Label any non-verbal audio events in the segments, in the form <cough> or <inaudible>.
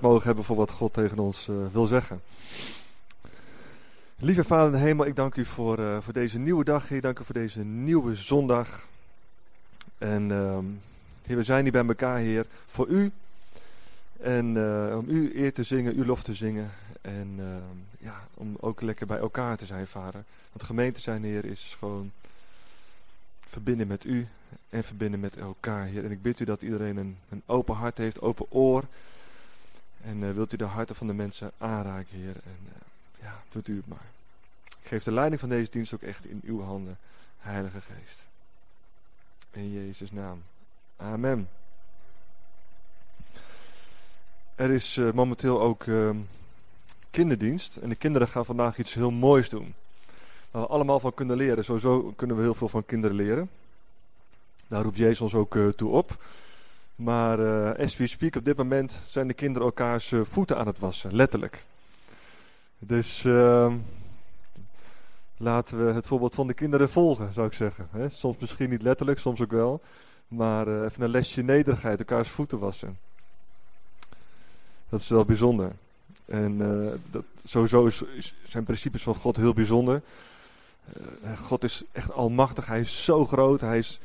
mogen hebben voor wat God tegen ons uh, wil zeggen. Lieve Vader in de hemel, ik dank u voor, uh, voor deze nieuwe dag, Heer. Dank u voor deze nieuwe zondag. En Heer, we zijn hier bij elkaar, Heer, voor u. En uh, om u eer te zingen, uw lof te zingen. En ja, om ook lekker bij elkaar te zijn, Vader. Want gemeente zijn, Heer, is gewoon verbinden met u en verbinden met elkaar, Heer. En ik bid u dat iedereen een, een open hart heeft, open oor. En uh, wilt u de harten van de mensen aanraken, Heer. En uh, ja, doet u het maar. Ik geef de leiding van deze dienst ook echt in uw handen, Heilige Geest. In Jezus' naam. Amen. Er is uh, momenteel ook ehm, kinderdienst. En de kinderen gaan vandaag iets heel moois doen. Waar we allemaal van kunnen leren. Sowieso kunnen we heel veel van kinderen leren. Daar roept Jezus ons ook toe op. Maar uh, as we speak op dit moment zijn de kinderen elkaars uh, voeten aan het wassen, letterlijk. Dus uh, laten we het voorbeeld van de kinderen volgen, zou ik zeggen. Soms misschien niet letterlijk, soms ook wel. Maar uh, even een lesje nederigheid, elkaars voeten wassen. Dat is wel bijzonder. En dat, sowieso zijn principes van God heel bijzonder. God is echt almachtig, hij is zo groot, hij is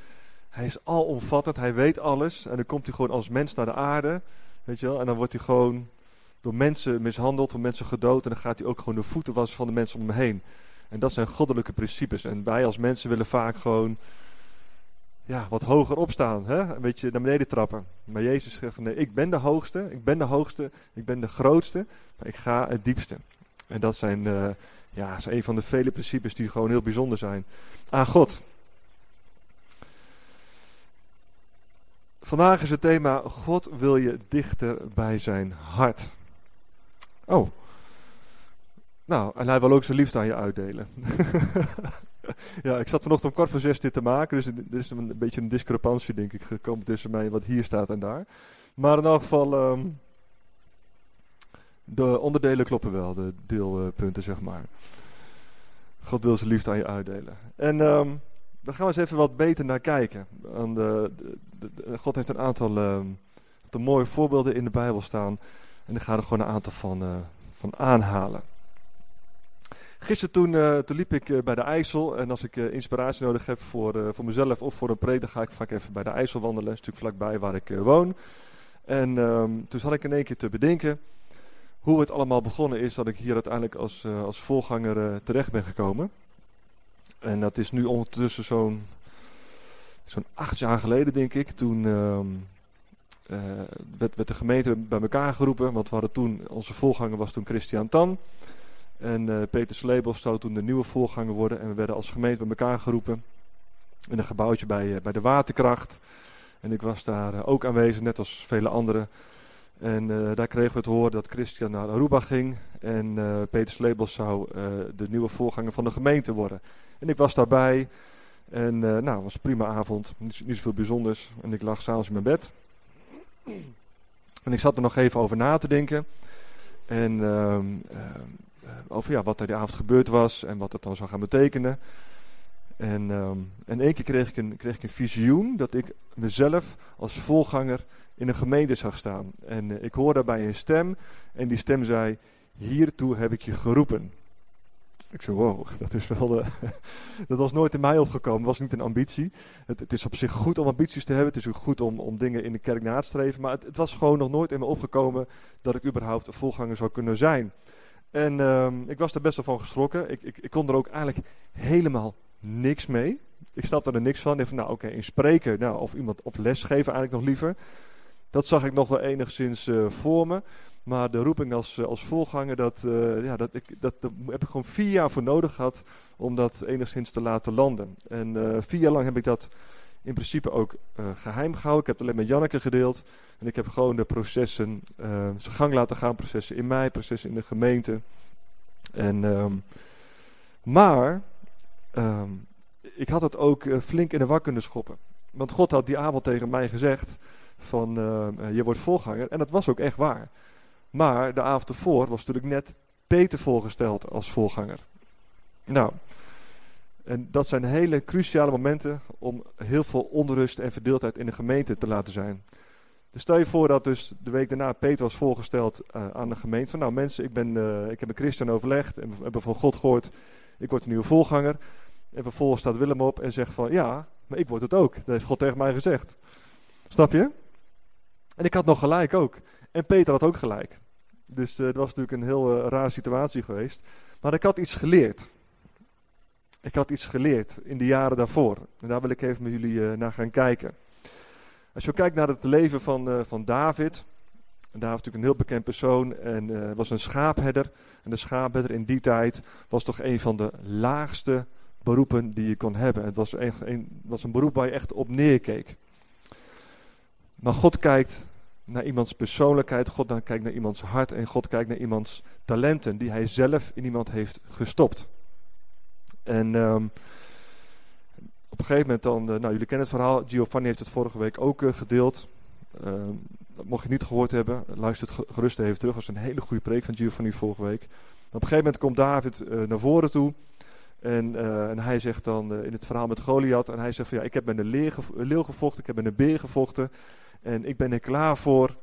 hij is alomvattend, hij weet alles. En dan komt hij gewoon als mens naar de aarde. Weet je wel? En dan wordt hij gewoon door mensen mishandeld, door mensen gedood. En dan gaat hij ook gewoon de voeten wassen van de mensen om hem heen. En dat zijn goddelijke principes. En wij als mensen willen vaak gewoon ja, wat hoger opstaan. Hè? Een beetje naar beneden trappen. Maar Jezus zegt van nee, ik ben de hoogste. Ik ben de hoogste. Ik ben de grootste. Maar ik ga het diepste. En dat zijn, uh, ja, zijn een van de vele principes die gewoon heel bijzonder zijn aan God. Vandaag is het thema God wil je dichter bij zijn hart. Oh. Nou, en hij wil ook zijn liefde aan je uitdelen. <laughs> ja, ik zat vanochtend om kwart voor zes dit te maken, dus er is een beetje een discrepantie denk ik gekomen tussen mij wat hier staat en daar. Maar in elk geval, um, de onderdelen kloppen wel, de deelpunten zeg maar. God wil zijn liefde aan je uitdelen. En um, daar gaan we eens even wat beter naar kijken. de, de, de, God heeft een aantal uh, mooie voorbeelden in de Bijbel staan. En ik ga er gewoon een aantal van, uh, van aanhalen. Gisteren toen, uh, toen liep ik bij de IJssel. En als ik inspiratie nodig heb voor, voor mezelf of voor een preek, dan ga ik vaak even bij de IJssel wandelen. Een stuk vlakbij waar ik woon. En um, toen zat ik in één keer te bedenken hoe het allemaal begonnen is dat ik hier uiteindelijk als, als voorganger terecht ben gekomen. En dat is nu ondertussen zo'n zo'n acht jaar geleden, denk ik. Toen uh, uh, werd, werd, de gemeente bij elkaar geroepen. Want we toen, onze voorganger was toen Christian Tan. En uh, Peter Slebels zou toen de nieuwe voorganger worden. En we werden als gemeente bij elkaar geroepen. In een gebouwtje bij, uh, bij de waterkracht. En ik was daar ook aanwezig, net als vele anderen. En daar kregen we het horen dat Christian naar Aruba ging. En Peter Slebels zou de nieuwe voorganger van de gemeente worden. En ik was daarbij. En uh, nou, het was een prima avond. Niet, niet zoveel bijzonders. En ik lag s'avonds in mijn bed. En ik zat er nog even over na te denken. En uh, uh, over ja, wat er die avond gebeurd was. En wat het dan zou gaan betekenen. En, um, en één keer kreeg ik, een, kreeg ik een visioen dat ik mezelf als volganger in een gemeente zag staan. En uh, ik hoorde daarbij een stem. En die stem zei, hiertoe heb ik je geroepen. Ik zei, wow, dat is wel de, <laughs> dat was nooit in mij opgekomen, was niet een ambitie. Het, het, is op zich goed om ambities te hebben, het is ook goed om, om dingen in de kerk na te streven, maar het, het, was gewoon nog nooit in me opgekomen dat ik überhaupt een volganger zou kunnen zijn. En um, ik was er best wel van geschrokken, ik, ik, ik, kon er ook eigenlijk helemaal niks mee. Ik snapte er niks van, ik van nou oké, in spreken, nou, of iemand, of lesgeven eigenlijk nog liever. Dat zag ik nog wel enigszins uh, voor me. Maar de roeping als, eh, als voorganger, dat, uh, ja, dat, ik, dat, heb ik gewoon vier jaar voor nodig gehad om dat enigszins te laten landen. En uh, vier jaar lang heb ik dat in principe ook geheim gehouden. Ik heb het alleen met Janneke gedeeld. En ik heb gewoon de processen zijn gang laten gaan. Processen in mij, processen in de gemeente. En, um, maar um, ik had het ook flink in de war kunnen schoppen. Want God had die avond tegen mij gezegd van je wordt voorganger. En dat was ook echt waar. Maar de avond ervoor was natuurlijk net Peter voorgesteld als voorganger. Nou, en dat zijn hele cruciale momenten om heel veel onrust en verdeeldheid in de gemeente te laten zijn. Dus stel je voor dat dus de week daarna Peter was voorgesteld uh, aan de gemeente. Van nou mensen, ik, ben, uh, ik heb een christen overlegd en we hebben van God gehoord. Ik word een nieuwe voorganger. En vervolgens staat Willem op en zegt van ja, maar ik word het ook. Dat heeft God tegen mij gezegd. Snap je? En ik had nog gelijk ook. En Peter had ook gelijk. Dus uh, dat was natuurlijk een heel uh, rare situatie geweest. Maar ik had iets geleerd. Ik had iets geleerd in de jaren daarvoor. En daar wil ik even met jullie uh, naar gaan kijken. Als je kijkt naar het leven van, van David. En David was natuurlijk een heel bekend persoon en was een schaapherder. En de schaapherder in die tijd was toch een van de laagste beroepen die je kon hebben. Het was was een beroep waar je echt op neerkeek. Maar God kijkt naar iemands persoonlijkheid, God kijkt naar iemands hart en God kijkt naar iemands talenten die hij zelf in iemand heeft gestopt. En um, op een gegeven moment dan, uh, nou jullie kennen het verhaal, Giovanni heeft het vorige week ook uh, gedeeld. Dat mocht je niet gehoord hebben, luister het gerust even terug. Dat was een hele goede preek van Giovanni vorige week. op een gegeven moment komt David naar voren toe. En, en, hij zegt dan in het verhaal met Goliath, en hij zegt van ja, ik heb met een leeuw gevochten, ik heb met een beer gevochten. En ik ben er klaar voor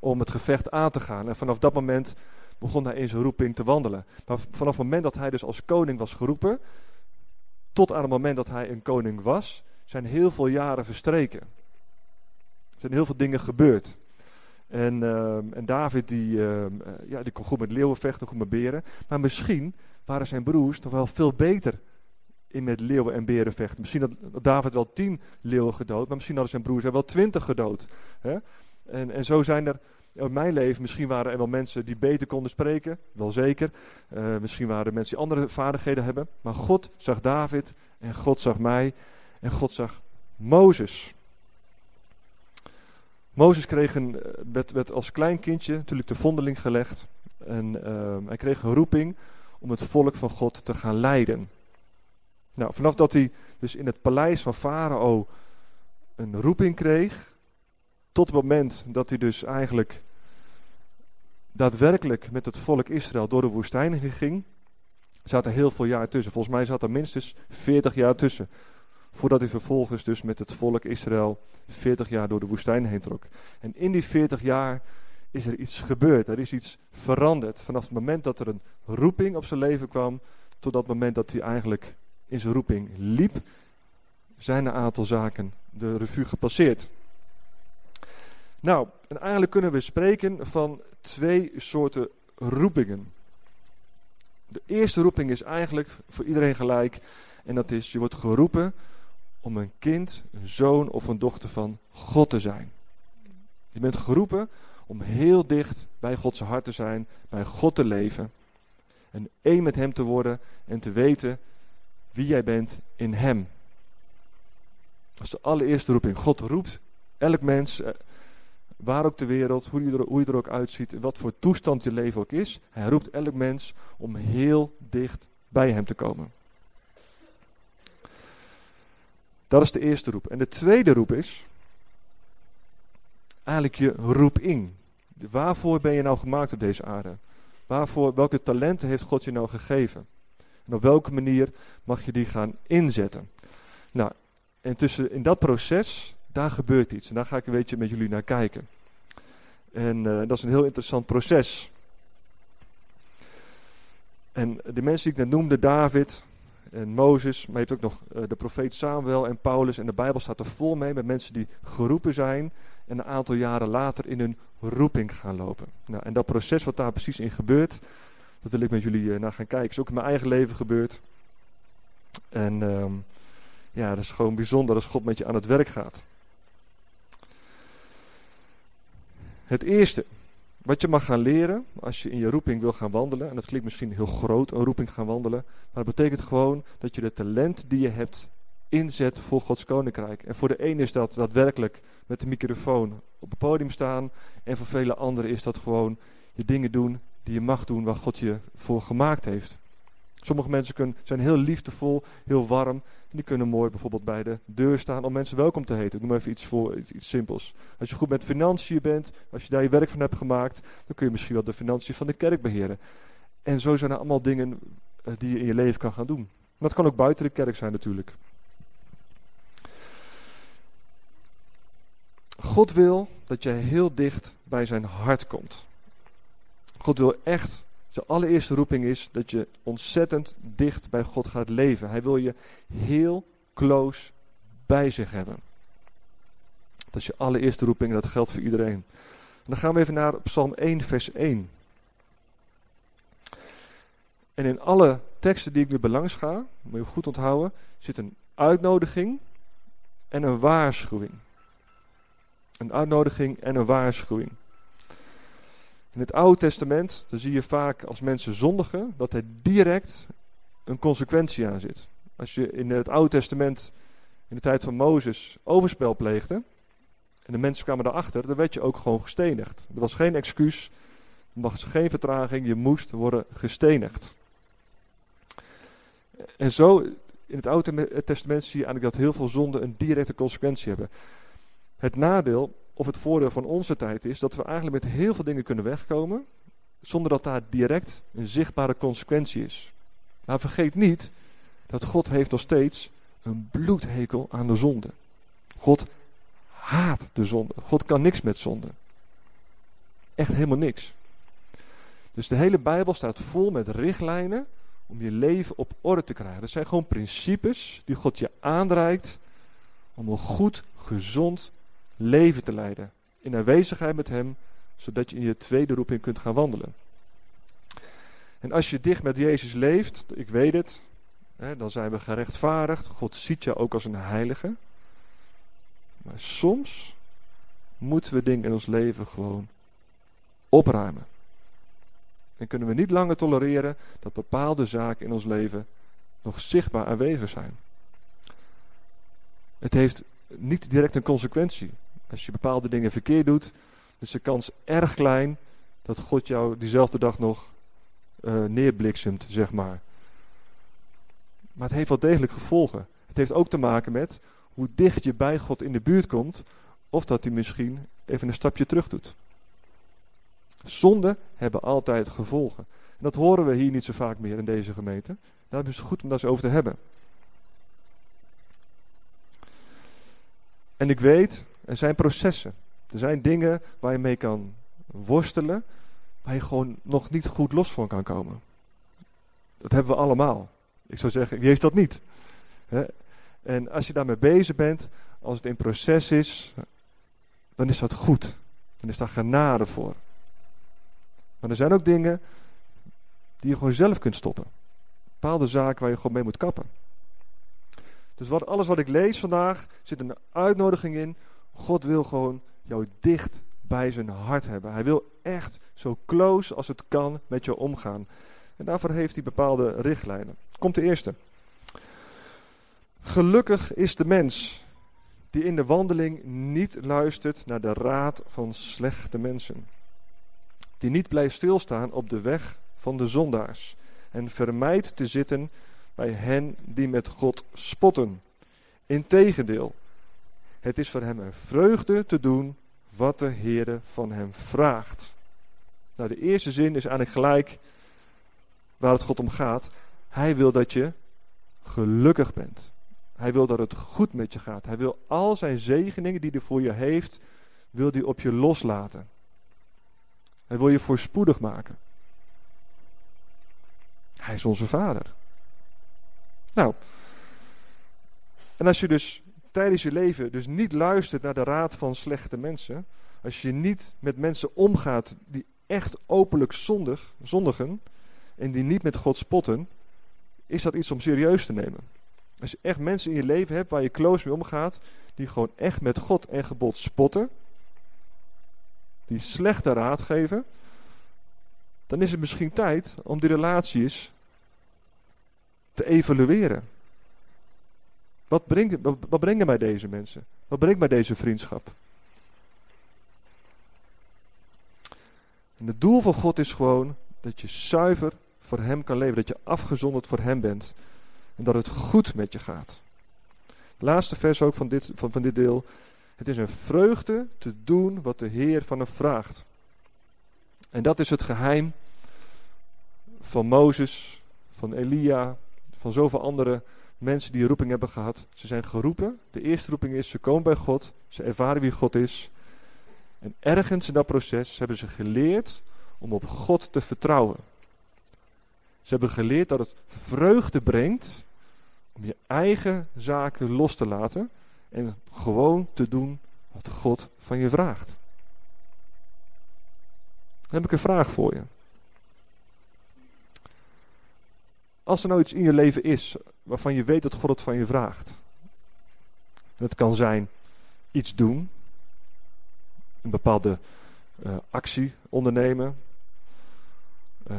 om het gevecht aan te gaan. En vanaf dat moment begon hij in zijn roeping te wandelen. Maar vanaf het moment dat hij dus als koning was geroepen, tot aan het moment dat hij een koning was, zijn heel veel jaren verstreken. Er zijn heel veel dingen gebeurd. En, uh, en David die, uh, ja, die kon goed met leeuwen vechten, goed met beren. Maar misschien waren zijn broers nog wel veel beter in met leeuwen en beren vechten. Misschien had David wel tien leeuwen gedood, maar misschien hadden zijn broers er wel twintig gedood. Hè? En, en zo zijn er in mijn leven, misschien waren er wel mensen die beter konden spreken, wel zeker. Uh, misschien waren er mensen die andere vaardigheden hebben. Maar God zag David en God zag mij en God zag Mozes. Mozes kreeg een, werd, werd als klein kindje natuurlijk de vondeling gelegd. En uh, hij kreeg een roeping om het volk van God te gaan leiden. Nou, vanaf dat hij dus in het paleis van Farao een roeping kreeg, tot het moment dat hij dus eigenlijk daadwerkelijk met het volk Israël door de woestijn ging, zat er heel veel jaar tussen. Volgens mij zat er minstens 40 jaar tussen. Voordat hij vervolgens dus met het volk Israël 40 jaar door de woestijn heen trok. En in die 40 jaar is er iets gebeurd. Er is iets veranderd. Vanaf het moment dat er een roeping op zijn leven kwam, tot dat moment dat hij eigenlijk in zijn roeping liep, zijn een aantal zaken de revue gepasseerd. Nou, en eigenlijk kunnen we spreken van twee soorten roepingen. De eerste roeping is eigenlijk voor iedereen gelijk. En dat is, je wordt geroepen om een kind, een zoon of een dochter van God te zijn. Je bent geroepen om heel dicht bij Gods hart te zijn, bij God te leven. En één met Hem te worden en te weten wie jij bent in Hem. Dat is de allereerste roeping. God roept elk mens, eh, waar ook de wereld, hoe je, er, hoe er ook uitziet, wat voor toestand je leven ook is. Hij roept elk mens om heel dicht bij Hem te komen. Dat is de eerste roep. En de tweede roep is eigenlijk je roeping. Waarvoor ben je nou gemaakt op deze aarde? Waarvoor, welke talenten heeft God je nou gegeven? En op welke manier mag je die gaan inzetten? Nou, en tussen in dat proces, daar gebeurt iets. En daar ga ik een beetje met jullie naar kijken. En uh, dat is een heel interessant proces. En de mensen die ik net noemde, David en Mozes, maar je hebt ook nog uh, de profeet Samuel en Paulus. En de Bijbel staat er vol mee met mensen die geroepen zijn en een aantal jaren later in hun roeping gaan lopen. Nou, en dat proces wat daar precies in gebeurt, dat wil ik met jullie uh, naar gaan kijken. Is ook in mijn eigen leven gebeurd. En um, ja, dat is gewoon bijzonder als God met je aan het werk gaat. Het eerste wat je mag gaan leren als je in je roeping wil gaan wandelen, en dat klinkt misschien heel groot, een roeping gaan wandelen, maar het betekent gewoon dat je de talent die je hebt inzet voor Gods koninkrijk. En voor de ene is dat daadwerkelijk met de microfoon op het podium staan, en voor vele anderen is dat gewoon je dingen doen die je mag doen waar God je voor gemaakt heeft. Sommige mensen kunnen, zijn heel liefdevol, heel warm. En die kunnen mooi bijvoorbeeld bij de deur staan om mensen welkom te heten. Ik noem even iets, voor, iets, iets, simpels. Als je goed met financiën bent, als je daar je werk van hebt gemaakt, dan kun je misschien wel de financiën van de kerk beheren. En zo zijn er allemaal dingen uh, die je in je leven kan gaan doen. Maar dat kan ook buiten de kerk zijn natuurlijk. God wil dat je heel dicht bij zijn hart komt. God wil echt, zijn allereerste roeping is dat je ontzettend dicht bij God gaat leven. Hij wil je heel close bij zich hebben. Dat is je allereerste roeping dat geldt voor iedereen. En dan gaan we even naar Psalm 1, vers 1. En in alle teksten die ik nu belangs ga, moet je goed onthouden, zit een uitnodiging en een waarschuwing. Een uitnodiging en een waarschuwing. In het Oude Testament, dan zie je vaak als mensen zondigen, dat er direct een consequentie aan zit. Als je in het Oude Testament, in de tijd van Mozes, overspel pleegde, en de mensen kwamen daarachter, dan werd je ook gewoon gestenigd. Er was geen excuus, er was geen vertraging, je moest worden gestenigd. En zo, in het Oude Testament zie je eigenlijk dat heel veel zonden een directe consequentie hebben. Het nadeel of het voordeel van onze tijd is dat we eigenlijk met heel veel dingen kunnen wegkomen zonder dat daar direct een zichtbare consequentie is. Maar vergeet niet dat God heeft nog steeds een bloedhekel aan de zonde. God haat de zonde. God kan niks met zonde. Echt helemaal niks. Dus de hele Bijbel staat vol met richtlijnen om je leven op orde te krijgen. Dat zijn gewoon principes die God je aanreikt om een goed, gezond leven te leiden. In aanwezigheid met Hem, zodat je in je tweede roeping kunt gaan wandelen. En als je dicht met Jezus leeft, ik weet het, hè, dan zijn we gerechtvaardigd. God ziet je ook als een heilige. Maar soms moeten we dingen in ons leven gewoon opruimen. En kunnen we niet langer tolereren dat bepaalde zaken in ons leven nog zichtbaar aanwezig zijn. Het heeft niet direct een consequentie. Als je bepaalde dingen verkeerd doet, is de kans erg klein dat God jou diezelfde dag nog uh, neerbliksemt, zeg maar. Maar het heeft wel degelijk gevolgen. Het heeft ook te maken met hoe dicht je bij God in de buurt komt, of dat hij misschien even een stapje terug doet. Zonden hebben altijd gevolgen. En dat horen we hier niet zo vaak meer in deze gemeente. Daarom is het goed om daar eens over te hebben. En ik weet, er zijn processen. Er zijn dingen waar je mee kan worstelen, waar je gewoon nog niet goed los van kan komen. Dat hebben we allemaal. Ik zou zeggen, wie heeft dat niet? En als je daarmee bezig bent, als het in proces is, dan is dat goed. Dan is daar genade voor. Maar er zijn ook dingen die je gewoon zelf kunt stoppen. Bepaalde zaken waar je gewoon mee moet kappen. Dus wat, alles wat ik lees vandaag zit een uitnodiging in. God wil gewoon jou dicht bij zijn hart hebben. Hij wil echt zo close als het kan met jou omgaan. En daarvoor heeft hij bepaalde richtlijnen. Komt de eerste. Gelukkig is de mens die in de wandeling niet luistert naar de raad van slechte mensen die niet blijft stilstaan op de weg van de zondaars en vermijdt te zitten bij hen die met God spotten. Integendeel, het is voor hem een vreugde te doen wat de Heere van hem vraagt. Nou, de eerste zin is eigenlijk gelijk waar het God om gaat. Hij wil dat je gelukkig bent. Hij wil dat het goed met je gaat. Hij wil al zijn zegeningen die hij voor je heeft, wil hij op je loslaten. Hij wil je voorspoedig maken. Hij is onze vader. Nou, en als je dus tijdens je leven dus niet luistert naar de raad van slechte mensen, als je niet met mensen omgaat die echt openlijk zondig, zondigen en die niet met God spotten, is dat iets om serieus te nemen. Als je echt mensen in je leven hebt waar je close mee omgaat, die gewoon echt met God en gebod spotten, die slechte raad geven, dan is het misschien tijd om die relaties te evalueren. Wat, brengt, wat brengen mij deze mensen? Wat brengt mij deze vriendschap? En het doel van God is gewoon dat je zuiver voor Hem kan leven. Dat je afgezonderd voor Hem bent. En dat het goed met je gaat. laatste vers ook van dit, van, van dit deel. Het is een vreugde te doen wat de Heer van hem vraagt. En dat is het geheim van Mozes, van Elia, van zoveel anderen mensen die een roeping hebben gehad. Ze zijn geroepen. De eerste roeping is, ze komen bij God. Ze ervaren wie God is. En ergens in dat proces hebben ze geleerd om op God te vertrouwen. Ze hebben geleerd dat het vreugde brengt om je eigen zaken los te laten en gewoon te doen wat God van je vraagt. Dan heb ik een vraag voor je. Als er nou iets in je leven is waarvan je weet dat God het van je vraagt. Dat kan zijn iets doen, een bepaalde uh, actie ondernemen. Uh,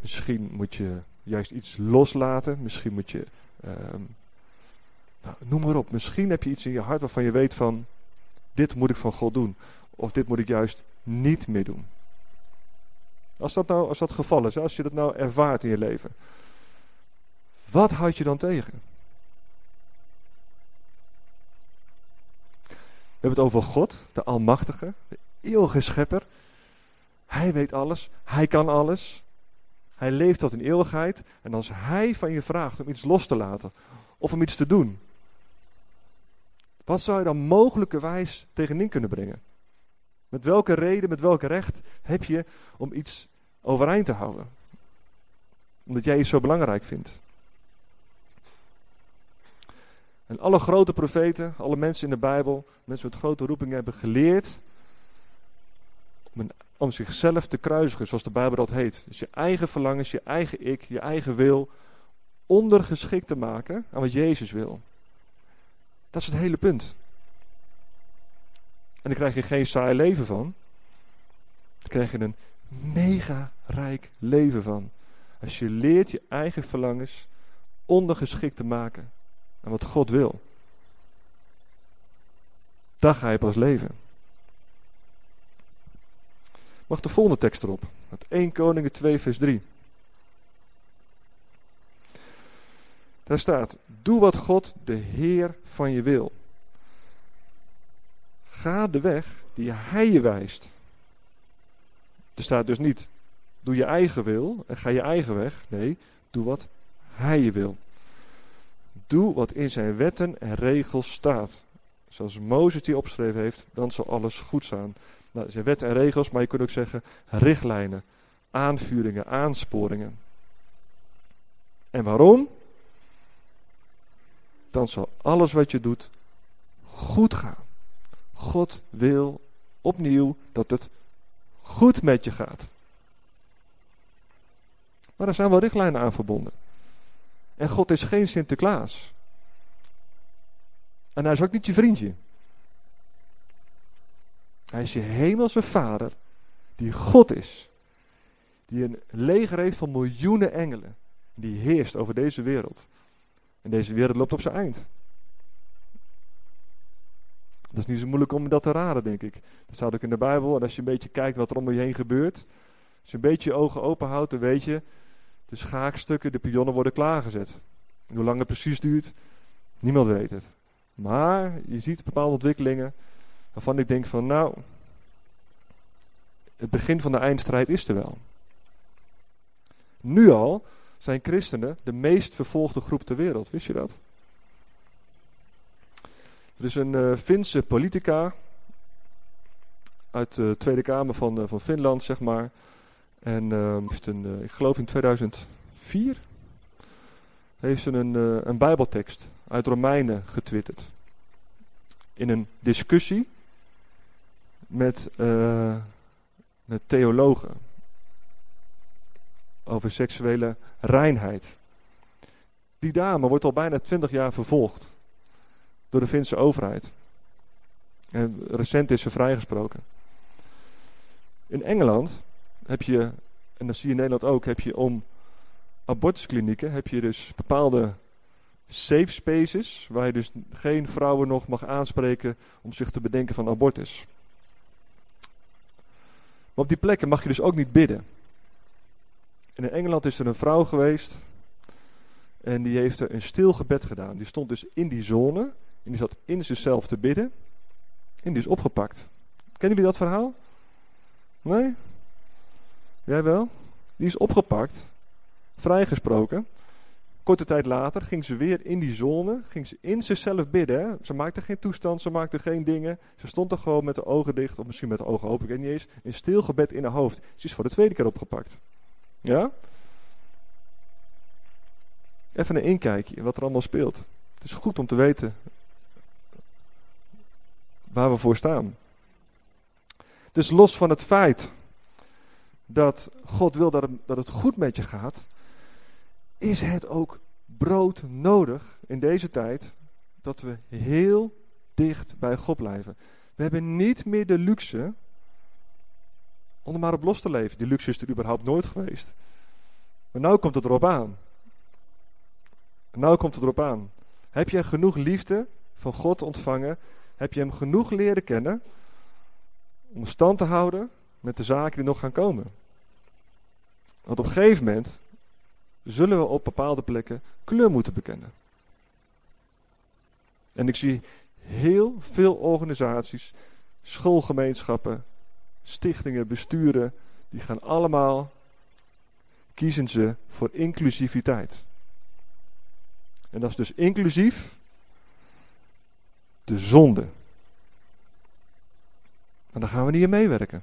misschien moet je juist iets loslaten. Misschien moet je, uh, nou, noem maar op. Misschien heb je iets in je hart waarvan je weet van, dit moet ik van God doen. Of dit moet ik juist niet meer doen. Als dat nou, als dat geval is, als je dat nou ervaart in je leven. Wat houd je dan tegen? We hebben het over God, de Almachtige, de eeuwige schepper. Hij weet alles, hij kan alles. Hij leeft tot in eeuwigheid. En als hij van je vraagt om iets los te laten of om iets te doen, wat zou je dan mogelijkerwijs tegenin kunnen brengen? Met welke reden, met welke recht heb je om iets overeind te houden? Omdat jij iets zo belangrijk vindt. En alle grote profeten, alle mensen in de Bijbel, mensen met grote roepingen hebben geleerd om, om zichzelf te kruisigen, zoals de Bijbel dat heet. Dus je eigen verlangens, je eigen ik, je eigen wil ondergeschikt te maken aan wat Jezus wil. Dat is het hele punt. En dan krijg je geen saai leven van. Dan krijg je een mega rijk leven van. Als je leert je eigen verlangens ondergeschikt te maken wat God wil. Daar ga je pas leven. Mag de volgende tekst erop. Het 1 Koningen 2 vers 3. Daar staat, doe wat God de Heer van je wil. Ga de weg die Hij je wijst. Er staat dus niet, doe je eigen wil en ga je eigen weg. Nee, doe wat Hij je wil. Doe wat in zijn wetten en regels staat. Zoals Mozes die opgeschreven heeft, dan zal alles goed staan. Nou, zijn wetten en regels, maar je kunt ook zeggen richtlijnen, aanvuringen, aansporingen. En waarom? Dan zal alles wat je doet goed gaan. God wil opnieuw dat het goed met je gaat. Maar er zijn wel richtlijnen aan verbonden. En God is geen Sinterklaas. En hij is ook niet je vriendje. Hij is je hemelse vader, die God is. Die een leger heeft van miljoenen engelen. Die heerst over deze wereld. En deze wereld loopt op zijn eind. Dat is niet zo moeilijk om dat te raden, denk ik. Dat staat ook in de Bijbel. En als je een beetje kijkt wat er om je heen gebeurt. Als je een beetje je ogen open houdt, dan weet je de schaakstukken, de pionnen worden klaargezet. hoe lang het precies duurt, niemand weet het. Maar je ziet bepaalde ontwikkelingen waarvan ik denk van nou, het begin van de eindstrijd is er wel. Nu al zijn christenen de meest vervolgde groep ter wereld. Wist je dat? Er is een uh, Finse politica uit de Tweede Kamer van, uh, van Finland, zeg maar. En heeft een, uh, ik geloof in 2004 heeft ze een, uh, een bijbeltekst uit Romeinen getwitterd. In een discussie met, uh, met theologen over seksuele reinheid. Die dame wordt al bijna twintig jaar vervolgd door de Finse overheid. En recent is ze vrijgesproken. In Engeland heb je, en dat zie je in Nederland ook, heb je om abortusklinieken heb je dus bepaalde safe spaces, waar je dus geen vrouwen nog mag aanspreken om zich te bedenken van abortus. Maar op die plekken mag je dus ook niet bidden. En in Engeland is er een vrouw geweest en die heeft er een stil gebed gedaan. Die stond dus in die zone en die zat in zichzelf te bidden en die is opgepakt. Kennen jullie dat verhaal? Nee? Jij wel? Die is opgepakt, vrijgesproken, Korte tijd later ging ze weer in die zone, ging ze in zichzelf bidden. Ze maakte geen toestand, ze maakte geen dingen. Ze stond er gewoon met de ogen dicht, of misschien met de ogen open, ik weet niet eens. In stil gebed in haar hoofd. Ze is voor de tweede keer opgepakt. Ja? Even een inkijkje in wat er allemaal speelt. Het is goed om te weten waar we voor staan. Dus los van het feit dat God wil dat het, dat het goed met je gaat, is het ook brood nodig in deze tijd dat we heel dicht bij God blijven. We hebben niet meer de luxe om er maar op los te leven. Die luxe is er überhaupt nooit geweest. Maar nu komt het erop aan. Nou komt het erop aan. Heb je genoeg liefde van God ontvangen? Heb je hem genoeg leren kennen om stand te houden met de zaken die nog gaan komen? Want op een gegeven moment zullen we op bepaalde plekken kleur moeten bekennen. En ik zie heel veel organisaties, schoolgemeenschappen, stichtingen, besturen, die gaan allemaal kiezen ze voor inclusiviteit. En dat is dus inclusief de zonde. En dan gaan we niet in meewerken.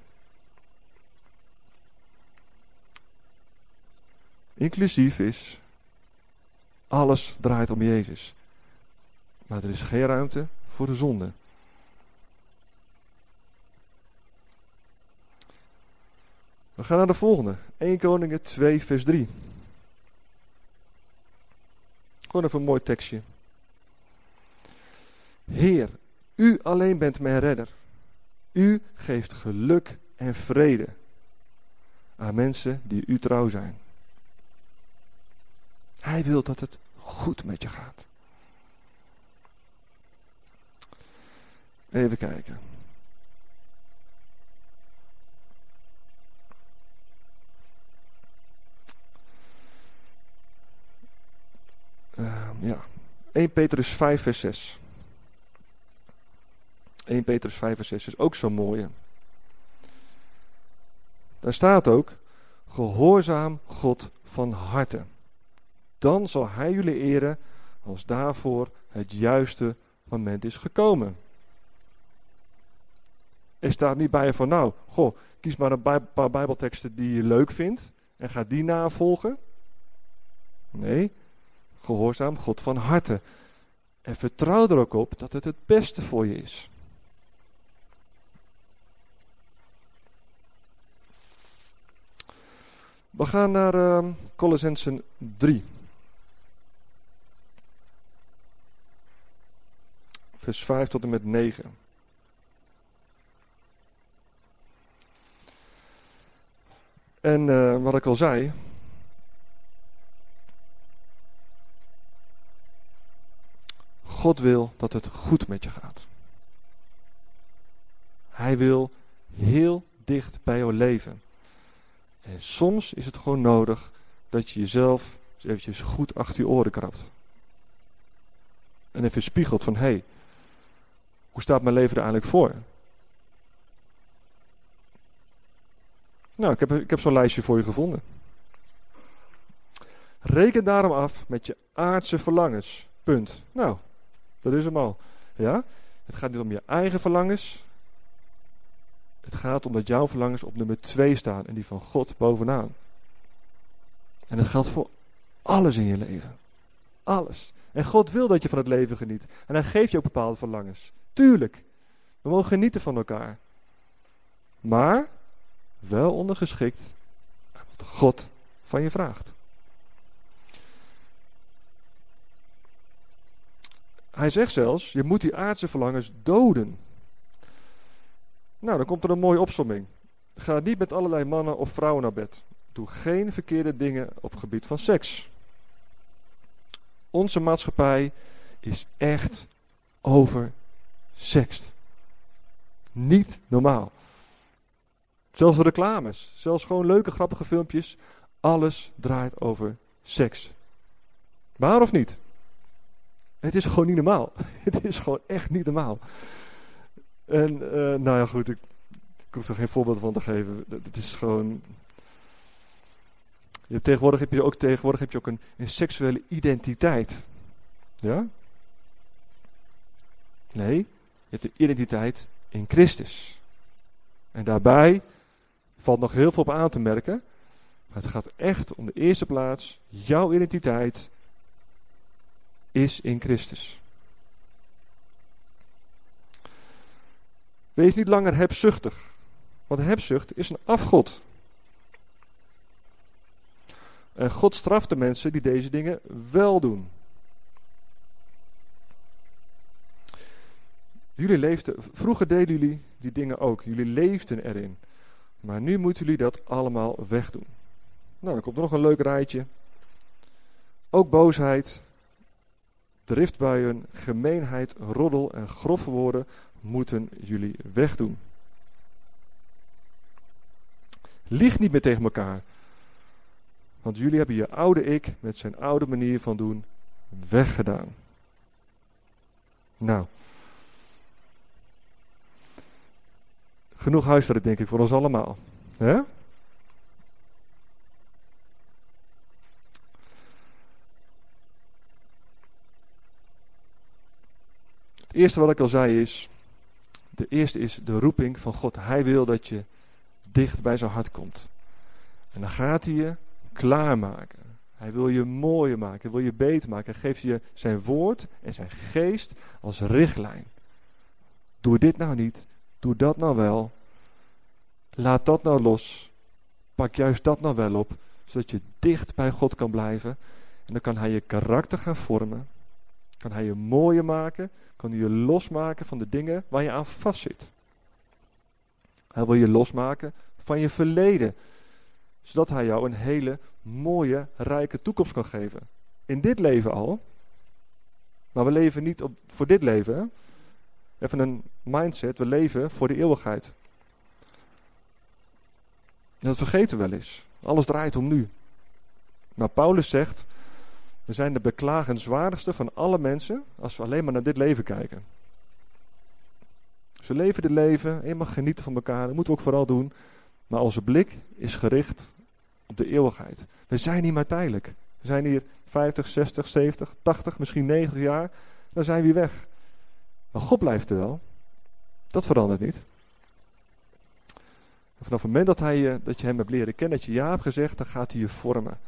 Inclusief is, alles draait om Jezus. Maar er is geen ruimte voor de zonde. We gaan naar de volgende. 1 Koningen 2 vers 3. Gewoon even een mooi tekstje. Heer, u alleen bent mijn redder. U geeft geluk en vrede aan mensen die u trouw zijn. Hij wil dat het goed met je gaat. Even kijken. Uh, ja. 1 Petrus 5 vers 6. 1 Petrus 5 vers 6 is ook zo'n mooie. Daar staat ook, gehoorzaam God van harte. Dan zal hij jullie eren als daarvoor het juiste moment is gekomen. Er staat niet bij je van, nou, goh, kies maar een paar bijbelteksten die je leuk vindt en ga die navolgen. Nee, gehoorzaam God van harte. En vertrouw er ook op dat het het beste voor je is. We gaan naar uh, Colossensen 3. Vers 5 tot en met 9. En uh, wat ik al zei, God wil dat het goed met je gaat. Hij wil heel dicht bij jou leven. En soms is het gewoon nodig dat je jezelf eventjes goed achter je oren krabt. En even spiegelt van, hé, hey, hoe staat mijn leven er eigenlijk voor? Nou, ik heb, ik heb zo'n lijstje voor je gevonden. Reken daarom af met je aardse verlangens. Punt. Nou, dat is hem al. Ja? Het gaat niet om je eigen verlangens. Het gaat om dat jouw verlangens op nummer 2 staan en die van God bovenaan. En dat geldt voor alles in je leven. Alles. En God wil dat je van het leven geniet. En hij geeft je ook bepaalde verlangens. Tuurlijk. We mogen genieten van elkaar. Maar wel ondergeschikt aan wat God van je vraagt. Hij zegt zelfs, je moet die aardse verlangens doden. Nou, dan komt er een mooie opsomming. Ga niet met allerlei mannen of vrouwen naar bed. Doe geen verkeerde dingen op het gebied van seks. Onze maatschappij is echt over seks. Niet normaal. Zelfs de reclames, zelfs gewoon leuke grappige filmpjes. Alles draait over seks. Waar of niet? Het is gewoon niet normaal. <laughs> Het is gewoon echt niet normaal. En uh, nou ja, goed, ik, ik hoef er geen voorbeeld van te geven. Het is gewoon. Je tegenwoordig heb je ook, tegenwoordig heb je ook een, een seksuele identiteit. Ja? Nee, je hebt de identiteit in Christus. En daarbij valt nog heel veel op aan te merken. Het gaat echt om de eerste plaats. Jouw identiteit is in Christus. Wees niet langer hebzuchtig. Want hebzucht is een afgod. En God straft de mensen die deze dingen wel doen. Jullie leefden, vroeger deden jullie die dingen ook. Jullie leefden erin. Maar nu moeten jullie dat allemaal wegdoen. Nou, dan komt er nog een leuk rijtje. Ook boosheid, driftbuien, gemeenheid, roddel en grove woorden moeten jullie wegdoen. Lieg niet meer tegen elkaar. Want jullie hebben je oude ik met zijn oude manier van doen weggedaan. Nou. Genoeg huiswerk denk ik voor ons allemaal. Het eerste wat ik al zei is, de eerste is de roeping van God. Hij wil dat je dicht bij zijn hart komt. En dan gaat hij je klaarmaken. Hij wil je mooier maken, hij wil je beter maken. Hij geeft je zijn woord en zijn geest als richtlijn. Doe dit nou niet, doe dat nou wel. Laat dat nou los. Pak juist dat nou wel op, zodat je dicht bij God kan blijven. En dan kan hij je karakter gaan vormen. Kan hij je mooier maken. Kan hij je losmaken van de dingen waar je aan vastzit. Hij wil je losmaken van je verleden. Zodat hij jou een hele mooie, rijke toekomst kan geven. In dit leven al. Maar we leven niet op, voor dit leven. Even een mindset. We leven voor de eeuwigheid. Dat vergeten we wel eens. Alles draait om nu. Maar Paulus zegt, we zijn de beklagenswaardigste van alle mensen als we alleen maar naar dit leven kijken. Ze leven dit leven mag genieten van elkaar. Dat moeten we ook vooral doen. Maar onze blik is gericht op de eeuwigheid. We zijn niet maar tijdelijk. We zijn hier 50, 60, 70, 80, misschien 90 jaar. Dan zijn we weg. Maar God blijft er wel. Dat verandert niet. En vanaf het moment dat, hij, dat je hem hebt leren kennen, dat je ja hebt gezegd, dan gaat hij je vormen.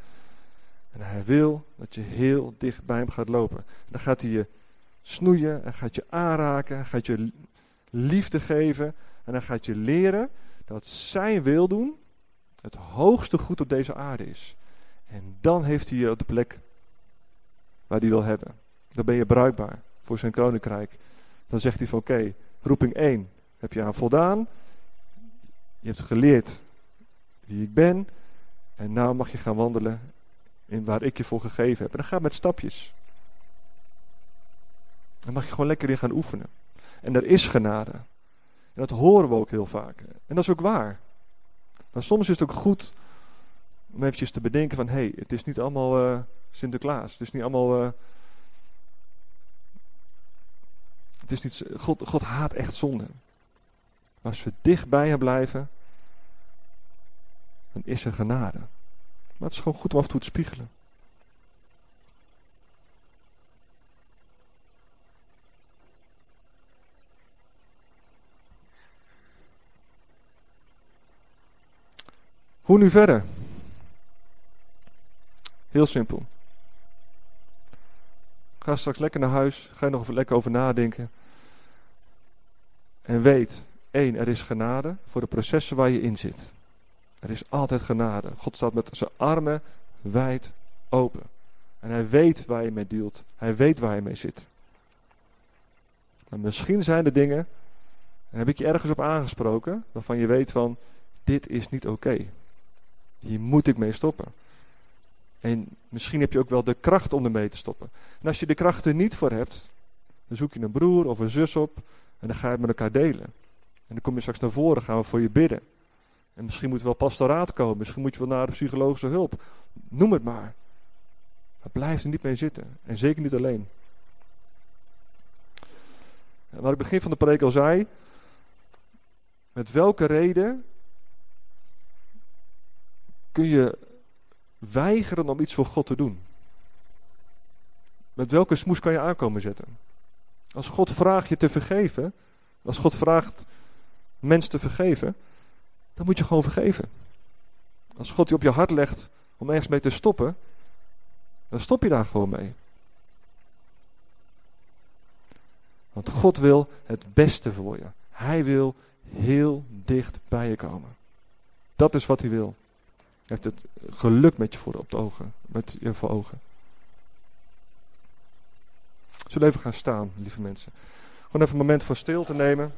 En hij wil dat je heel dicht bij hem gaat lopen. Dan gaat hij je snoeien, en gaat je aanraken, hij gaat je liefde geven. En dan gaat je leren dat zijn wil doen het hoogste goed op deze aarde is. En dan heeft hij je op de plek waar hij wil hebben. Dan ben je bruikbaar voor zijn koninkrijk. Dan zegt hij van oké, roeping 1 heb je aan voldaan. Je hebt geleerd wie ik ben. En nou mag je gaan wandelen in waar ik je voor gegeven heb. En dan gaat met stapjes. Dan mag je gewoon lekker in gaan oefenen. En er is genade. En dat horen we ook heel vaak. En dat is ook waar. Maar soms is het ook goed om eventjes te bedenken van... hé, hey, het is niet allemaal uh, Sinterklaas. Het is niet allemaal... Uh, het is niet, God, God haat echt zonde. Maar als we dicht bij hem blijven... dan is er genade. Maar het is gewoon goed om af en toe te spiegelen. Hoe nu verder? Heel simpel. Ga straks lekker naar huis. Ga je nog even lekker over nadenken. En weet, één, er is genade voor de processen waar je in zit. Er is altijd genade. God staat met zijn armen wijd open. En hij weet waar je mee dealt. Hij weet waar je mee zit. Maar misschien zijn er dingen, en heb ik je ergens op aangesproken, waarvan je weet van, dit is niet oké. Hier moet ik mee stoppen. En misschien heb je ook wel de kracht om ermee te stoppen. En als je de kracht er niet voor hebt, dan zoek je een broer of een zus op en dan ga je het met elkaar delen. En dan kom je straks naar voren, gaan we voor je bidden. En misschien moet er wel pastoraat komen, misschien moet je wel naar de psychologische hulp. Noem het maar. Maar blijf er niet mee zitten. En zeker niet alleen. En wat ik begin van de preek al zei, met welke reden kun je weigeren om iets voor God te doen? Met welke smoes kan je aankomen zetten? Als God vraagt je te vergeven, als God vraagt mensen te vergeven, dan moet je gewoon vergeven. Als God je op je hart legt om ergens mee te stoppen, dan stop je daar gewoon mee. Want God wil het beste voor je. Hij wil heel dicht bij je komen. Dat is wat hij wil. Hij heeft het geluk met je voor op de ogen, met je voor ogen. Even gaan staan, lieve mensen. Gewoon even een moment voor stil te nemen.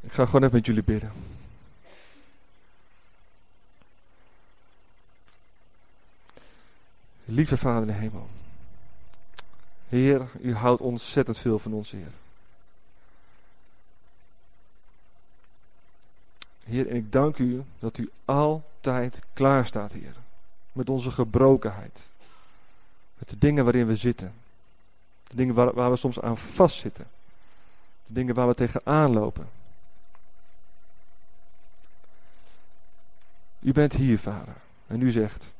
Ik ga gewoon even met jullie bidden. Lieve Vader in de hemel. Heer, u houdt ontzettend veel van ons, Heer. Heer, en ik dank u dat u altijd klaar staat, Heer. Met onze gebrokenheid. Met de dingen waarin we zitten. De dingen waar, we soms aan vastzitten. De dingen waar we tegenaan lopen. U bent hier, Vader. En u zegt,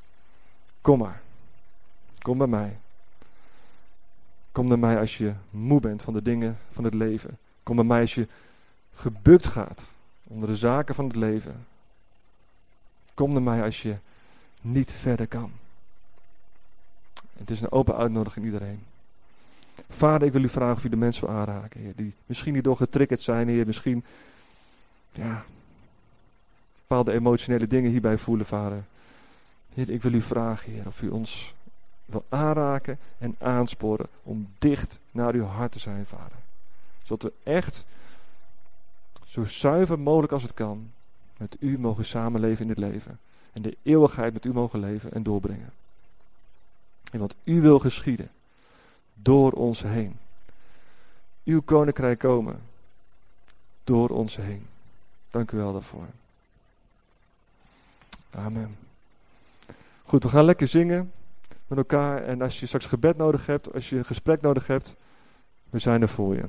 kom maar. Kom bij mij. Kom bij mij als je moe bent van de dingen van het leven. Kom bij mij als je gebukt gaat onder de zaken van het leven. Kom naar mij als je niet verder kan. Het is een open uitnodiging iedereen. Vader, ik wil u vragen of u de mensen wil aanraken, Heer. Die misschien niet door getriggerd zijn, Heer. Misschien, ja, bepaalde emotionele dingen hierbij voelen, Vader. Heer, ik wil u vragen, Heer, of u ons wil aanraken en aansporen om dicht naar uw hart te zijn, Vader. Zodat we echt zo zuiver mogelijk als het kan met u mogen samenleven in dit leven. En de eeuwigheid met u mogen leven en doorbrengen. En wat u wil geschieden door ons heen. Uw koninkrijk komen door ons heen. Dank u wel daarvoor. Amen. Goed, we gaan lekker zingen met elkaar. En als je straks gebed nodig hebt, als je een gesprek nodig hebt, we zijn er voor je.